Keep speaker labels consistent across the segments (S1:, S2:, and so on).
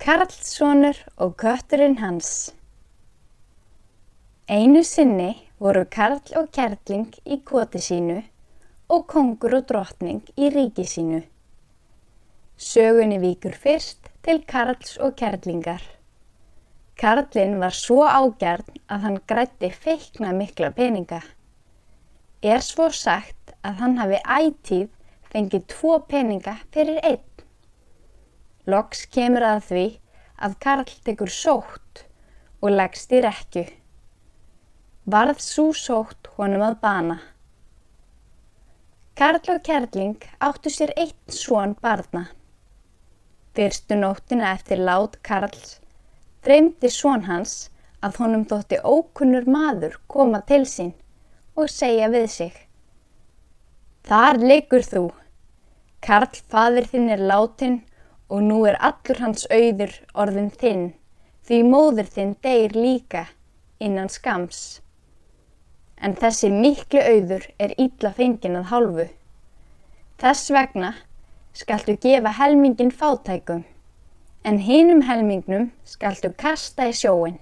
S1: Karlssonur og kötturinn hans Einu sinni voru Karl og Kerling í koti sínu og kongur og drottning í ríki sínu. Sögunni víkur fyrst til Karls og Kerlingar. Karlinn var svo ágjarn að hann grætti feikna mikla peninga. Er svo sagt að hann hafi ætíð fengið tvo peninga fyrir einn. Loks kemur að því að Karl tekur sótt og leggst í rekju. Varð svo sótt honum að bana. Karl og Kerling áttu sér eitt svon barna. Fyrstu nóttina eftir lát Karls dreymdi svon hans að honum þótti ókunnur maður koma til sín og segja við sig. Þar leikur þú. Karl fadir þinn er látin og nú er allur hans auður orðin þinn því móður þinn deyr líka innan skams. En þessi miklu auður er ítla fengin að hálfu. Þess vegna skaltu gefa helmingin fátækum en hinum helmingnum skaltu kasta í sjóin.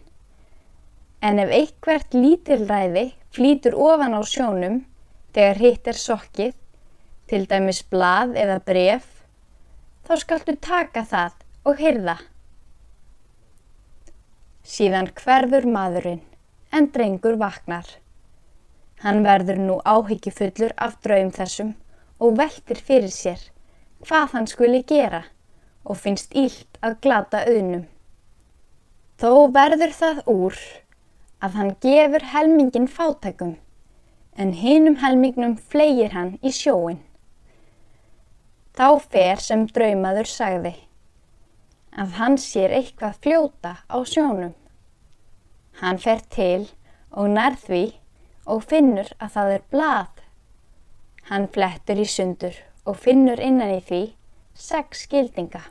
S1: En ef eitthvert lítilræði flýtur ofan á sjónum þegar hitt er sokkið, til dæmis blað eða bref, þá skaltu taka það og hyrða. Síðan hverfur maðurinn, en drengur vaknar. Hann verður nú áhyggjufullur af draum þessum og veltir fyrir sér hvað hann skuli gera og finnst ílt að glata auðnum. Þó verður það úr að hann gefur helmingin fátækum en hinum helmingnum flegir hann í sjóin. Þá fer sem draumaður sagði að hann sér eitthvað fljóta á sjónum. Hann fer til og nær því og finnur að það er blað. Hann flettur í sundur og finnur innan í því sex skildinga.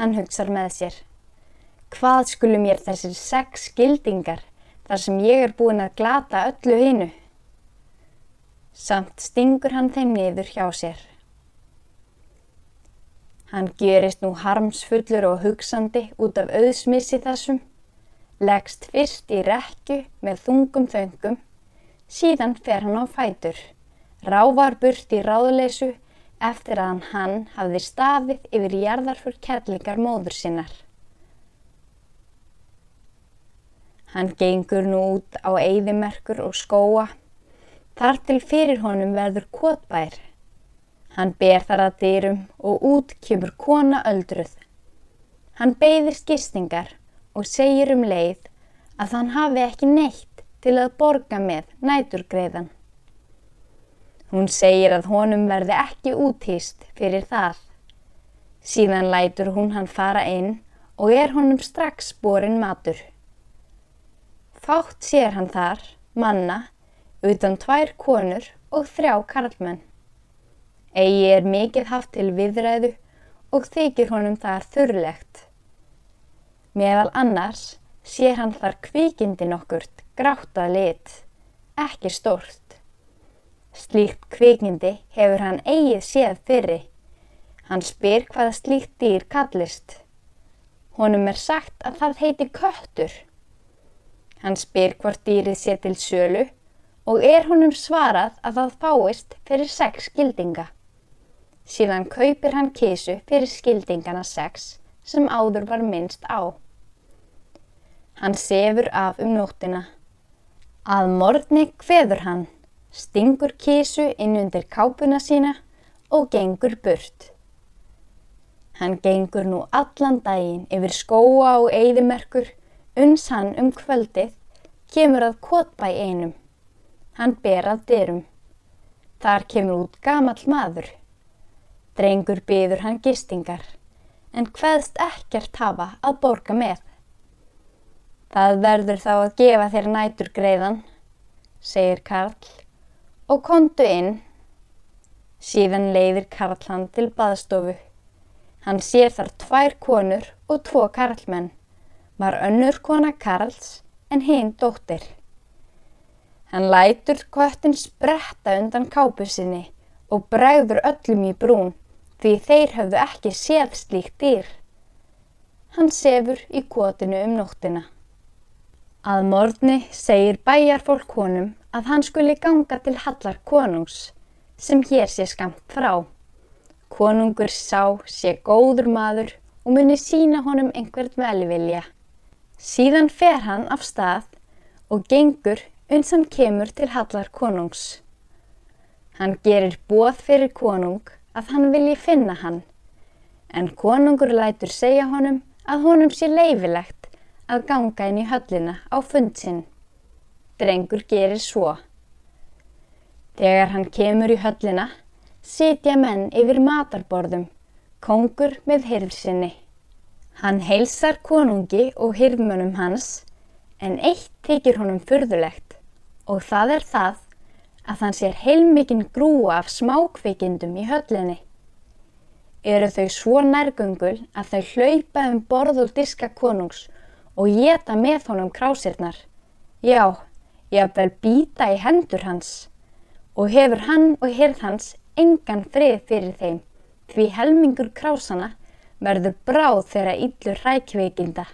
S1: Hann hugsar með sér, hvað skulum ég þessir sex skildingar þar sem ég er búin að glata öllu hinu? Samt stingur hann þeim niður hjá sér. Hann gerist nú harmsfullur og hugsandi út af auðsmissi þessum, leggst fyrst í rekju með þungum þöngum, síðan fer hann á fætur, rávar burt í ráðleysu eftir að hann hafði stafið yfir jarðarfur kellingar móður sinnar. Hann gengur nú út á eigðimerkur og skóa, þar til fyrir honum verður kotbær. Hann ber þar að dyrum og út kemur kona öldruð. Hann beigðist gistingar og segir um leið að hann hafi ekki neitt til að borga með næturgreiðan. Hún segir að honum verði ekki útýst fyrir það. Síðan lætur hún hann fara inn og er honum strax borin matur. Fátt sér hann þar, manna, utan tvær konur og þrjá karlmenn. Egi er mikið haft til viðræðu og þykir honum þar þurrlegt. Meðal annars sér hann þar kvikindi nokkurt gráttað lit, ekki stórt. Slíkt kvikindi hefur hann eigið séð fyrri. Hann spyr hvaða slíkt dýr kallist. Honum er sagt að það heiti köttur. Hann spyr hvort dýrið sé til sölu og er honum svarað að það fáist fyrir sex gildinga. Síðan kaupir hann kísu fyrir skildingana sex sem áður var minnst á. Hann sefur af um nóttina. Að morgni hveður hann, stingur kísu inn undir kápuna sína og gengur burt. Hann gengur nú allan daginn yfir skóa og eigðimerkur, uns hann um kvöldið kemur að kotbæ einum. Hann ber að dyrum. Þar kemur út gamall maður. Drengur byður hann gistingar, en hvaðst ekkert hafa að borga með. Það verður þá að gefa þér nætur greiðan, segir Karl, og kontu inn. Síðan leiðir Karl hann til baðstofu. Hann sér þar tvær konur og tvo Karlmenn. Var önnur kona Karls en hinn dóttir. Hann lætur kvöttin spretta undan kápu sinni og bregður öllum í brún því þeir höfðu ekki séð slíkt dýr. hann sefur í kotinu um nóttina. Að morgni segir bæjarfólk honum að hann skuli ganga til hallar konungs sem hér sé skamt frá. Konungur sá sé góður maður og muni sína honum einhvert velvilja. Síðan fer hann af stað og gengur uns hann kemur til hallar konungs. Hann gerir bóð fyrir konung að hann vilji finna hann, en konungur lætur segja honum að honum sé leifilegt að ganga inn í höllina á fundsinn. Drengur gerir svo. Þegar hann kemur í höllina, sitja menn yfir matarborðum, kongur með hirðsinni. Hann heilsar konungi og hirðmönum hans, en eitt tekir honum fyrðulegt og það er það að hann sér heilmikinn grúa af smákvikindum í höllinni. Eru þau svo nærgöngul að þau hlaupa um borð og diska konungs og geta með honum krásirnar. Já, ég vil býta í hendur hans og hefur hann og hirð hans engan frið fyrir þeim því helmingur krásana verður bráð þegar íllur rækveikinda.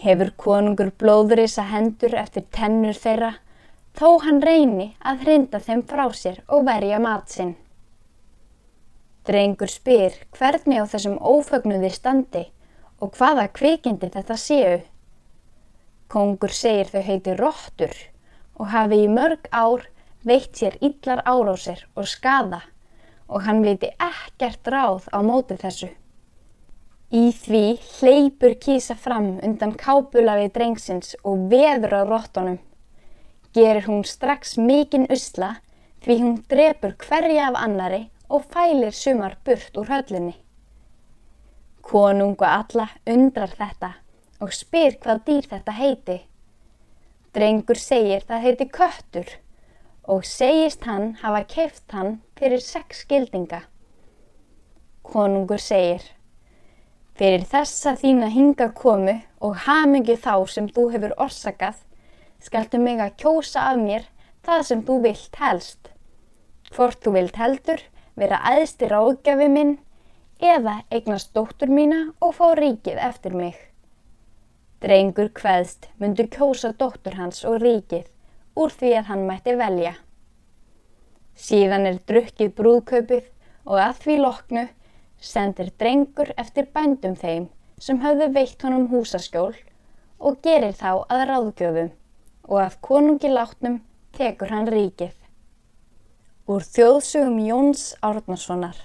S1: Hefur konungur blóðurisa hendur eftir tennur þeirra þó hann reyni að hrinda þeim frá sér og verja matsinn. Drengur spyr hvernig á þessum ófögnuði standi og hvaða kvikindi þetta séu. Kongur segir þau heiti róttur og hafi í mörg ár veitt sér yllar árásir og skada og hann viti ekkert ráð á móti þessu. Í því hleypur kísa fram undan kápulafi drengsins og veður á róttunum. Gerir hún strax mikinn usla því hún drefur hverja af annari og fælir sumar burt úr höllinni. Konung og alla undrar þetta og spyr hvað dýr þetta heiti. Drengur segir það heiti köttur og segist hann hafa keift hann fyrir sex skildinga. Konungur segir, fyrir þessa þína hinga komu og hamingi þá sem þú hefur orsakað, skaltu mig að kjósa af mér það sem þú vilt helst. Hvort þú vilt heldur vera aðstir ágjafi minn eða eignast dóttur mína og fá ríkið eftir mig. Drengur hveðst myndu kjósa dóttur hans og ríkið úr því að hann mætti velja. Síðan er drukkið brúðkaupið og að því loknu sendir drengur eftir bændum þeim sem höfðu veitt honum húsaskjól og gerir þá að ráðgjöfum og að konungi látnum tekur hann ríkið. Úr þjóðsugum Jóns Árnasonar